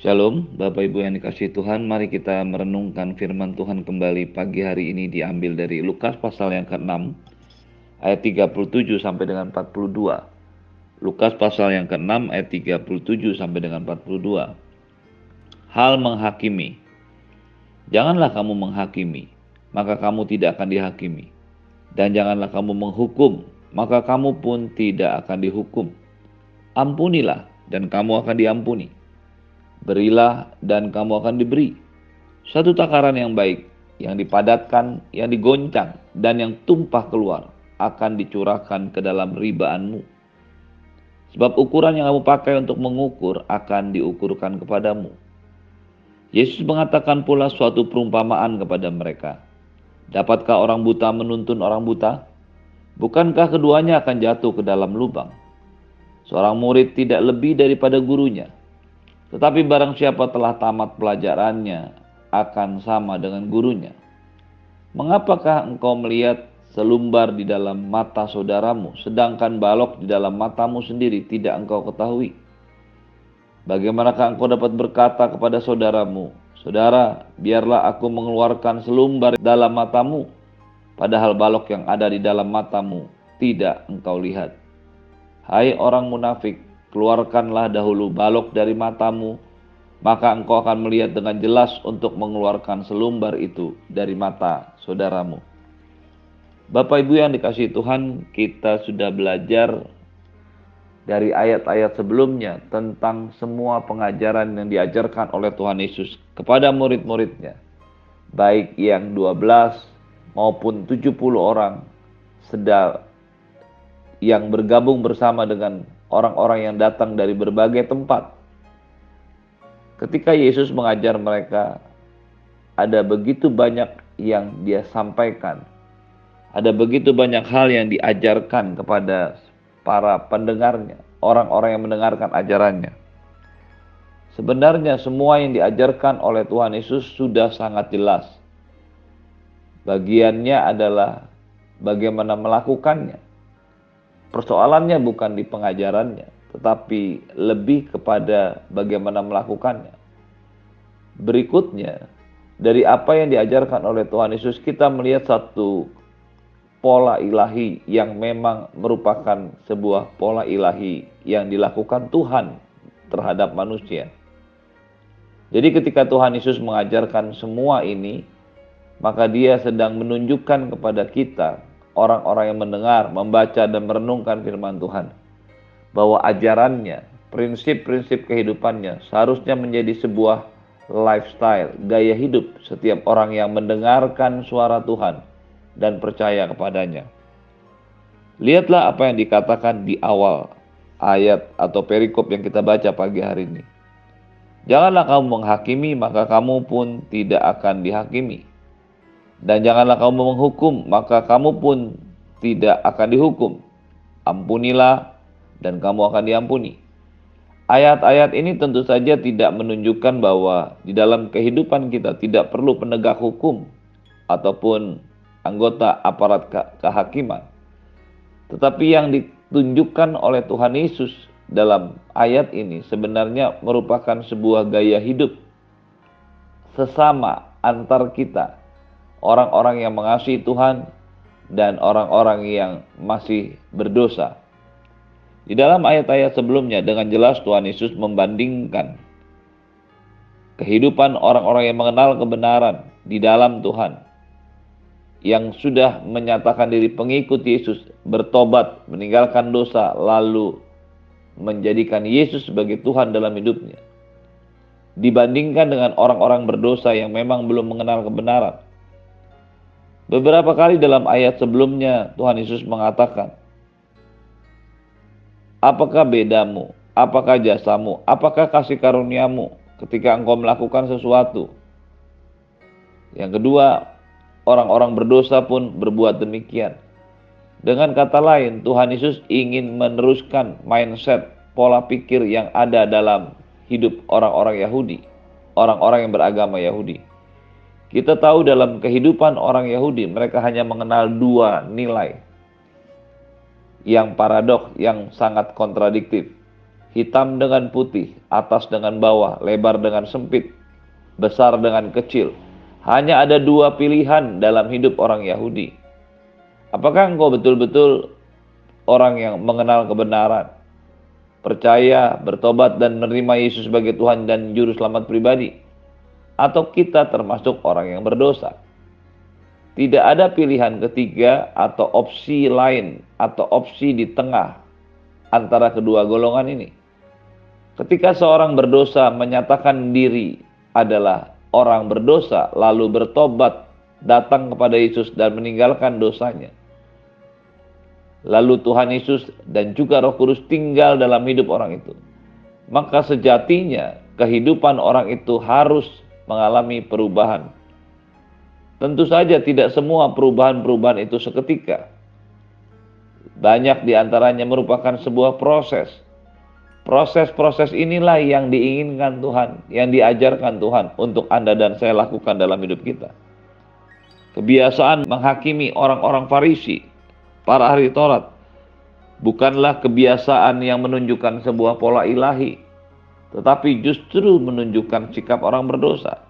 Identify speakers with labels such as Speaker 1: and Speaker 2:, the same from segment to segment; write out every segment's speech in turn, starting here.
Speaker 1: Shalom, Bapak Ibu yang dikasih Tuhan, mari kita merenungkan firman Tuhan kembali pagi hari ini diambil dari Lukas pasal yang ke-6 ayat 37 sampai dengan 42. Lukas pasal yang ke-6 ayat 37 sampai dengan 42. Hal menghakimi. Janganlah kamu menghakimi, maka kamu tidak akan dihakimi. Dan janganlah kamu menghukum, maka kamu pun tidak akan dihukum. Ampunilah dan kamu akan diampuni berilah dan kamu akan diberi. Satu takaran yang baik, yang dipadatkan, yang digoncang, dan yang tumpah keluar akan dicurahkan ke dalam ribaanmu. Sebab ukuran yang kamu pakai untuk mengukur akan diukurkan kepadamu. Yesus mengatakan pula suatu perumpamaan kepada mereka. Dapatkah orang buta menuntun orang buta? Bukankah keduanya akan jatuh ke dalam lubang? Seorang murid tidak lebih daripada gurunya, tetapi barang siapa telah tamat pelajarannya akan sama dengan gurunya. Mengapakah engkau melihat selumbar di dalam mata saudaramu, sedangkan balok di dalam matamu sendiri tidak engkau ketahui? Bagaimanakah engkau dapat berkata kepada saudaramu, Saudara, biarlah aku mengeluarkan selumbar dalam matamu, padahal balok yang ada di dalam matamu tidak engkau lihat. Hai orang munafik, keluarkanlah dahulu balok dari matamu, maka engkau akan melihat dengan jelas untuk mengeluarkan selumbar itu dari mata saudaramu. Bapak Ibu yang dikasih Tuhan, kita sudah belajar dari ayat-ayat sebelumnya tentang semua pengajaran yang diajarkan oleh Tuhan Yesus kepada murid-muridnya. Baik yang 12 maupun 70 orang sedang yang bergabung bersama dengan orang-orang yang datang dari berbagai tempat. Ketika Yesus mengajar mereka, ada begitu banyak yang dia sampaikan. Ada begitu banyak hal yang diajarkan kepada para pendengarnya, orang-orang yang mendengarkan ajarannya. Sebenarnya semua yang diajarkan oleh Tuhan Yesus sudah sangat jelas. Bagiannya adalah bagaimana melakukannya. Persoalannya bukan di pengajarannya, tetapi lebih kepada bagaimana melakukannya. Berikutnya, dari apa yang diajarkan oleh Tuhan Yesus, kita melihat satu pola ilahi yang memang merupakan sebuah pola ilahi yang dilakukan Tuhan terhadap manusia. Jadi ketika Tuhan Yesus mengajarkan semua ini, maka dia sedang menunjukkan kepada kita orang-orang yang mendengar, membaca dan merenungkan firman Tuhan. Bahwa ajarannya, prinsip-prinsip kehidupannya seharusnya menjadi sebuah lifestyle, gaya hidup setiap orang yang mendengarkan suara Tuhan dan percaya kepadanya. Lihatlah apa yang dikatakan di awal ayat atau perikop yang kita baca pagi hari ini. Janganlah kamu menghakimi, maka kamu pun tidak akan dihakimi dan janganlah kamu menghukum, maka kamu pun tidak akan dihukum. Ampunilah, dan kamu akan diampuni. Ayat-ayat ini tentu saja tidak menunjukkan bahwa di dalam kehidupan kita tidak perlu penegak hukum ataupun anggota aparat ke kehakiman. Tetapi yang ditunjukkan oleh Tuhan Yesus dalam ayat ini sebenarnya merupakan sebuah gaya hidup sesama antar kita orang-orang yang mengasihi Tuhan dan orang-orang yang masih berdosa. Di dalam ayat-ayat sebelumnya dengan jelas Tuhan Yesus membandingkan kehidupan orang-orang yang mengenal kebenaran di dalam Tuhan yang sudah menyatakan diri pengikut Yesus bertobat meninggalkan dosa lalu menjadikan Yesus sebagai Tuhan dalam hidupnya dibandingkan dengan orang-orang berdosa yang memang belum mengenal kebenaran Beberapa kali dalam ayat sebelumnya Tuhan Yesus mengatakan, Apakah bedamu? Apakah jasamu? Apakah kasih karuniamu ketika engkau melakukan sesuatu? Yang kedua, orang-orang berdosa pun berbuat demikian. Dengan kata lain, Tuhan Yesus ingin meneruskan mindset pola pikir yang ada dalam hidup orang-orang Yahudi, orang-orang yang beragama Yahudi. Kita tahu dalam kehidupan orang Yahudi mereka hanya mengenal dua nilai yang paradok, yang sangat kontradiktif. hitam dengan putih, atas dengan bawah, lebar dengan sempit, besar dengan kecil. Hanya ada dua pilihan dalam hidup orang Yahudi. Apakah engkau betul-betul orang yang mengenal kebenaran, percaya, bertobat, dan menerima Yesus sebagai Tuhan dan Juru Selamat pribadi? Atau kita termasuk orang yang berdosa? Tidak ada pilihan ketiga atau opsi lain atau opsi di tengah antara kedua golongan ini. Ketika seorang berdosa menyatakan diri adalah orang berdosa, lalu bertobat, datang kepada Yesus dan meninggalkan dosanya. Lalu Tuhan Yesus dan juga Roh Kudus tinggal dalam hidup orang itu. Maka sejatinya kehidupan orang itu harus mengalami perubahan. Tentu saja tidak semua perubahan-perubahan itu seketika. Banyak di antaranya merupakan sebuah proses Proses-proses inilah yang diinginkan Tuhan, yang diajarkan Tuhan untuk Anda dan saya lakukan dalam hidup kita. Kebiasaan menghakimi orang-orang Farisi, para ahli Taurat, bukanlah kebiasaan yang menunjukkan sebuah pola ilahi, tetapi justru menunjukkan sikap orang berdosa.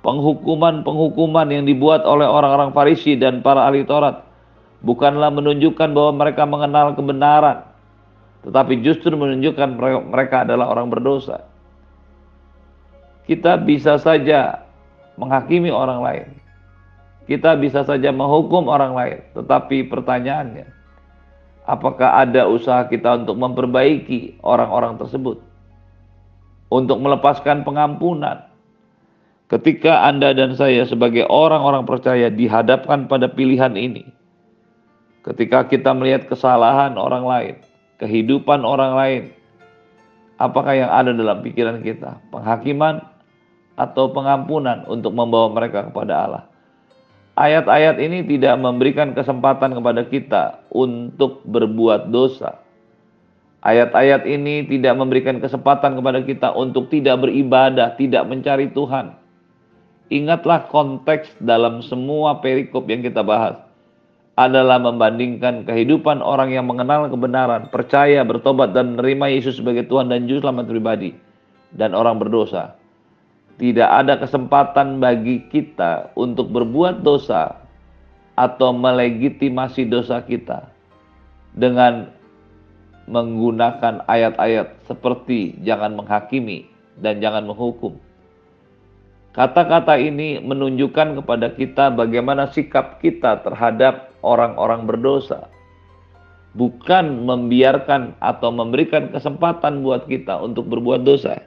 Speaker 1: Penghukuman-penghukuman yang dibuat oleh orang-orang Farisi dan para ahli Taurat bukanlah menunjukkan bahwa mereka mengenal kebenaran, tetapi justru menunjukkan mereka adalah orang berdosa. Kita bisa saja menghakimi orang lain. Kita bisa saja menghukum orang lain, tetapi pertanyaannya, apakah ada usaha kita untuk memperbaiki orang-orang tersebut? Untuk melepaskan pengampunan. Ketika Anda dan saya sebagai orang-orang percaya dihadapkan pada pilihan ini, ketika kita melihat kesalahan orang lain, kehidupan orang lain. Apakah yang ada dalam pikiran kita? Penghakiman atau pengampunan untuk membawa mereka kepada Allah. Ayat-ayat ini tidak memberikan kesempatan kepada kita untuk berbuat dosa. Ayat-ayat ini tidak memberikan kesempatan kepada kita untuk tidak beribadah, tidak mencari Tuhan. Ingatlah konteks dalam semua perikop yang kita bahas adalah membandingkan kehidupan orang yang mengenal kebenaran, percaya, bertobat, dan menerima Yesus sebagai Tuhan dan Juru Selamat pribadi, dan orang berdosa. Tidak ada kesempatan bagi kita untuk berbuat dosa atau melegitimasi dosa kita dengan menggunakan ayat-ayat seperti jangan menghakimi dan jangan menghukum. Kata-kata ini menunjukkan kepada kita bagaimana sikap kita terhadap orang-orang berdosa. Bukan membiarkan atau memberikan kesempatan buat kita untuk berbuat dosa.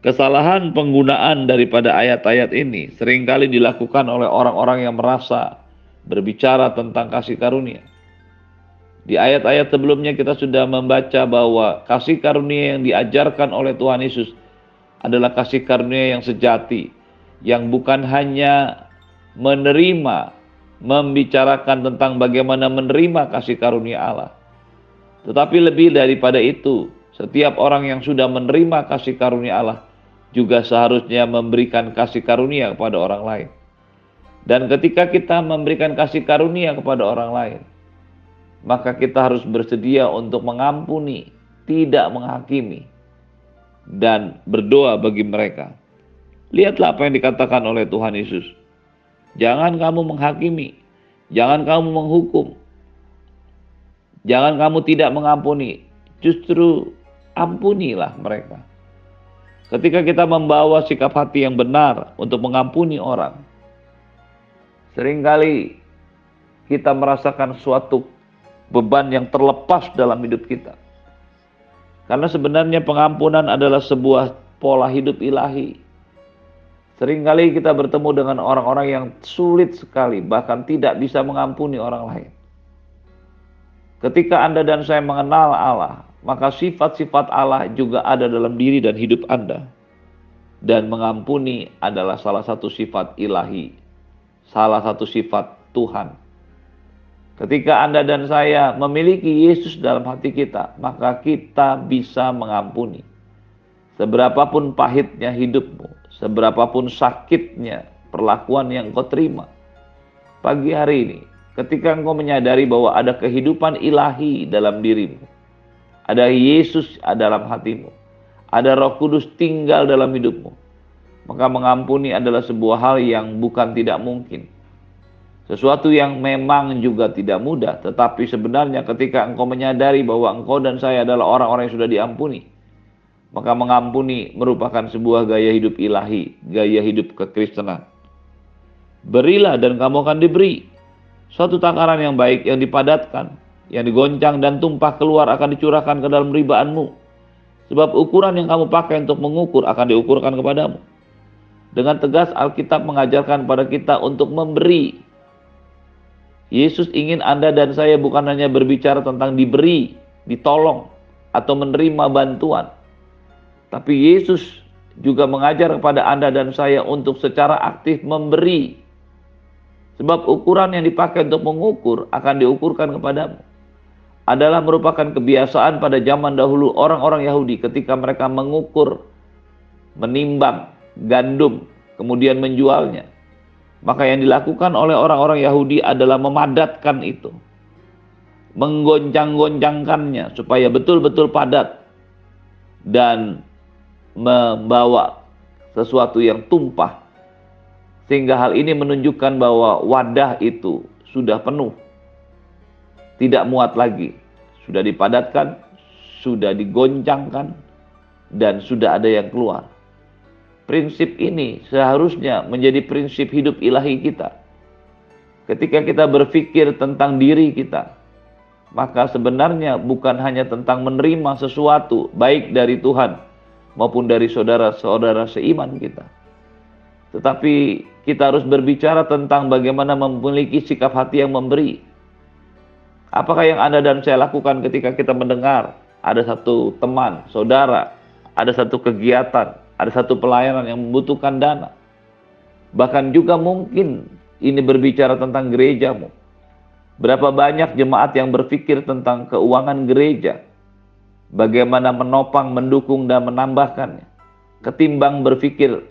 Speaker 1: Kesalahan penggunaan daripada ayat-ayat ini sering kali dilakukan oleh orang-orang yang merasa berbicara tentang kasih karunia. Di ayat-ayat sebelumnya kita sudah membaca bahwa kasih karunia yang diajarkan oleh Tuhan Yesus adalah kasih karunia yang sejati, yang bukan hanya menerima, membicarakan tentang bagaimana menerima kasih karunia Allah. Tetapi lebih daripada itu, setiap orang yang sudah menerima kasih karunia Allah juga seharusnya memberikan kasih karunia kepada orang lain. Dan ketika kita memberikan kasih karunia kepada orang lain, maka kita harus bersedia untuk mengampuni, tidak menghakimi dan berdoa bagi mereka. Lihatlah apa yang dikatakan oleh Tuhan Yesus. Jangan kamu menghakimi, jangan kamu menghukum, jangan kamu tidak mengampuni, justru ampunilah mereka. Ketika kita membawa sikap hati yang benar untuk mengampuni orang, sering kali kita merasakan suatu beban yang terlepas dalam hidup kita. Karena sebenarnya pengampunan adalah sebuah pola hidup ilahi. Seringkali kita bertemu dengan orang-orang yang sulit sekali, bahkan tidak bisa mengampuni orang lain. Ketika Anda dan saya mengenal Allah, maka sifat-sifat Allah juga ada dalam diri dan hidup Anda. Dan mengampuni adalah salah satu sifat ilahi, salah satu sifat Tuhan. Ketika Anda dan saya memiliki Yesus dalam hati kita, maka kita bisa mengampuni. Seberapapun pahitnya hidupmu, seberapapun sakitnya perlakuan yang kau terima. Pagi hari ini, ketika engkau menyadari bahwa ada kehidupan ilahi dalam dirimu, Ada Yesus dalam hatimu. Ada Roh Kudus tinggal dalam hidupmu. Maka mengampuni adalah sebuah hal yang bukan tidak mungkin. Sesuatu yang memang juga tidak mudah, tetapi sebenarnya ketika engkau menyadari bahwa engkau dan saya adalah orang-orang yang sudah diampuni, maka mengampuni merupakan sebuah gaya hidup ilahi, gaya hidup kekristenan. Berilah dan kamu akan diberi. Suatu takaran yang baik yang dipadatkan, yang digoncang dan tumpah keluar akan dicurahkan ke dalam ribaanmu. Sebab ukuran yang kamu pakai untuk mengukur akan diukurkan kepadamu. Dengan tegas Alkitab mengajarkan pada kita untuk memberi. Yesus ingin Anda dan saya bukan hanya berbicara tentang diberi, ditolong, atau menerima bantuan. Tapi Yesus juga mengajar kepada Anda dan saya untuk secara aktif memberi Sebab ukuran yang dipakai untuk mengukur akan diukurkan kepadamu. Adalah merupakan kebiasaan pada zaman dahulu orang-orang Yahudi ketika mereka mengukur, menimbang gandum, kemudian menjualnya. Maka yang dilakukan oleh orang-orang Yahudi adalah memadatkan itu. Menggoncang-goncangkannya supaya betul-betul padat. Dan membawa sesuatu yang tumpah sehingga hal ini menunjukkan bahwa wadah itu sudah penuh. Tidak muat lagi. Sudah dipadatkan, sudah digoncangkan, dan sudah ada yang keluar. Prinsip ini seharusnya menjadi prinsip hidup ilahi kita. Ketika kita berpikir tentang diri kita, maka sebenarnya bukan hanya tentang menerima sesuatu baik dari Tuhan maupun dari saudara-saudara seiman kita. Tetapi kita harus berbicara tentang bagaimana memiliki sikap hati yang memberi. Apakah yang Anda dan saya lakukan ketika kita mendengar ada satu teman, saudara, ada satu kegiatan, ada satu pelayanan yang membutuhkan dana. Bahkan juga mungkin ini berbicara tentang gerejamu. Berapa banyak jemaat yang berpikir tentang keuangan gereja, bagaimana menopang, mendukung, dan menambahkannya, ketimbang berpikir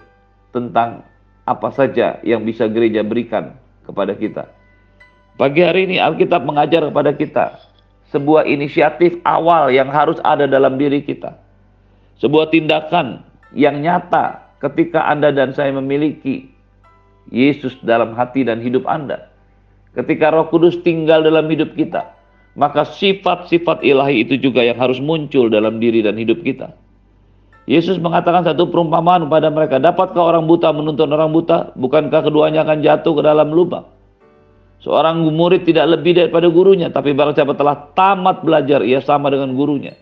Speaker 1: tentang apa saja yang bisa gereja berikan kepada kita. Pagi hari ini Alkitab mengajar kepada kita sebuah inisiatif awal yang harus ada dalam diri kita. Sebuah tindakan yang nyata ketika Anda dan saya memiliki Yesus dalam hati dan hidup Anda. Ketika Roh Kudus tinggal dalam hidup kita, maka sifat-sifat ilahi itu juga yang harus muncul dalam diri dan hidup kita. Yesus mengatakan satu perumpamaan kepada mereka, dapatkah orang buta menuntun orang buta? Bukankah keduanya akan jatuh ke dalam lubang? Seorang murid tidak lebih daripada gurunya, tapi barang siapa telah tamat belajar, ia sama dengan gurunya.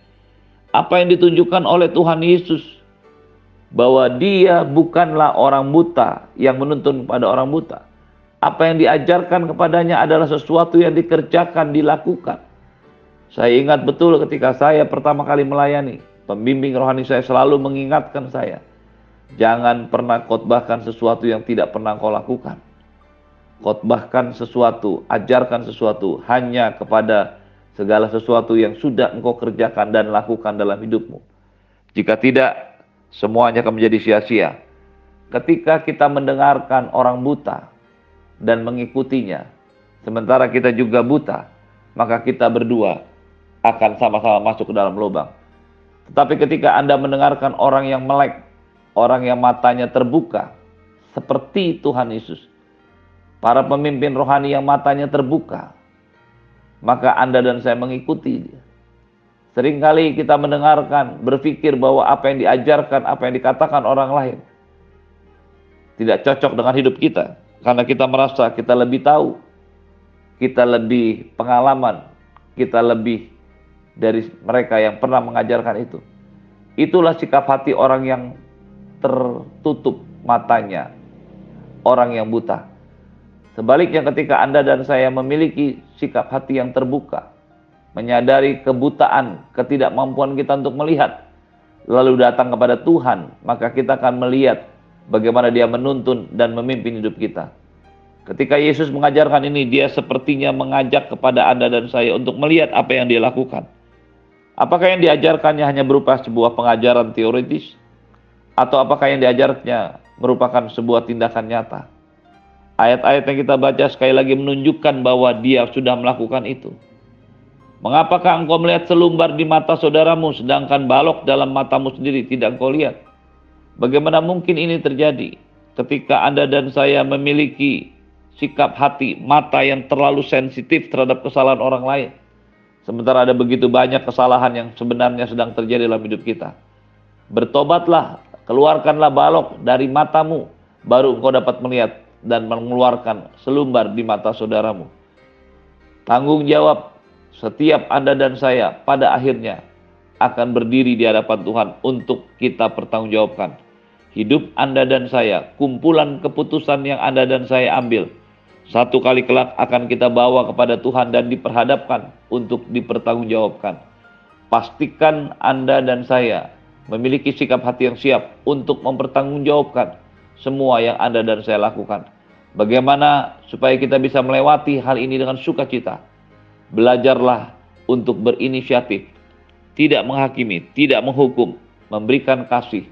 Speaker 1: Apa yang ditunjukkan oleh Tuhan Yesus? Bahwa dia bukanlah orang buta yang menuntun pada orang buta. Apa yang diajarkan kepadanya adalah sesuatu yang dikerjakan, dilakukan. Saya ingat betul ketika saya pertama kali melayani Pembimbing rohani saya selalu mengingatkan saya, jangan pernah khotbahkan sesuatu yang tidak pernah kau lakukan. Khotbahkan sesuatu, ajarkan sesuatu hanya kepada segala sesuatu yang sudah engkau kerjakan dan lakukan dalam hidupmu. Jika tidak, semuanya akan menjadi sia-sia. Ketika kita mendengarkan orang buta dan mengikutinya, sementara kita juga buta, maka kita berdua akan sama-sama masuk ke dalam lubang. Tetapi ketika Anda mendengarkan orang yang melek, orang yang matanya terbuka, seperti Tuhan Yesus, para pemimpin rohani yang matanya terbuka, maka Anda dan saya mengikuti dia. Seringkali kita mendengarkan, berpikir bahwa apa yang diajarkan, apa yang dikatakan orang lain, tidak cocok dengan hidup kita. Karena kita merasa kita lebih tahu, kita lebih pengalaman, kita lebih dari mereka yang pernah mengajarkan itu. Itulah sikap hati orang yang tertutup matanya, orang yang buta. Sebaliknya ketika Anda dan saya memiliki sikap hati yang terbuka, menyadari kebutaan, ketidakmampuan kita untuk melihat, lalu datang kepada Tuhan, maka kita akan melihat bagaimana dia menuntun dan memimpin hidup kita. Ketika Yesus mengajarkan ini, dia sepertinya mengajak kepada Anda dan saya untuk melihat apa yang dia lakukan Apakah yang diajarkannya hanya berupa sebuah pengajaran teoritis? Atau apakah yang diajarnya merupakan sebuah tindakan nyata? Ayat-ayat yang kita baca sekali lagi menunjukkan bahwa dia sudah melakukan itu. Mengapakah engkau melihat selumbar di mata saudaramu sedangkan balok dalam matamu sendiri tidak engkau lihat? Bagaimana mungkin ini terjadi ketika Anda dan saya memiliki sikap hati, mata yang terlalu sensitif terhadap kesalahan orang lain? Sementara ada begitu banyak kesalahan yang sebenarnya sedang terjadi dalam hidup kita. Bertobatlah, keluarkanlah balok dari matamu, baru engkau dapat melihat dan mengeluarkan selumbar di mata saudaramu. Tanggung jawab setiap Anda dan saya pada akhirnya akan berdiri di hadapan Tuhan untuk kita pertanggungjawabkan. Hidup Anda dan saya, kumpulan keputusan yang Anda dan saya ambil, satu kali kelak akan kita bawa kepada Tuhan dan diperhadapkan untuk dipertanggungjawabkan. Pastikan Anda dan saya memiliki sikap hati yang siap untuk mempertanggungjawabkan semua yang Anda dan saya lakukan. Bagaimana supaya kita bisa melewati hal ini dengan sukacita? Belajarlah untuk berinisiatif, tidak menghakimi, tidak menghukum, memberikan kasih,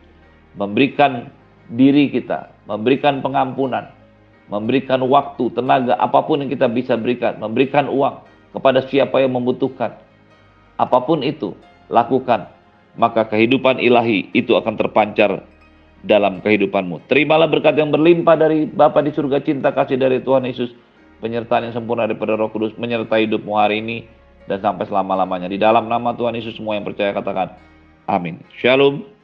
Speaker 1: memberikan diri kita, memberikan pengampunan, memberikan waktu, tenaga, apa pun yang kita bisa berikan, memberikan uang kepada siapa yang membutuhkan. Apa pun itu, lakukan. Maka kehidupan ilahi itu akan terpancar dalam kehidupanmu. Terimalah berkat yang berlimpah dari Bapa di surga, cinta kasih dari Tuhan Yesus, penyertaan yang sempurna daripada Roh Kudus menyertai hidupmu hari ini dan sampai selama-lamanya. Di dalam nama Tuhan Yesus semua yang percaya katakan amin. Shalom.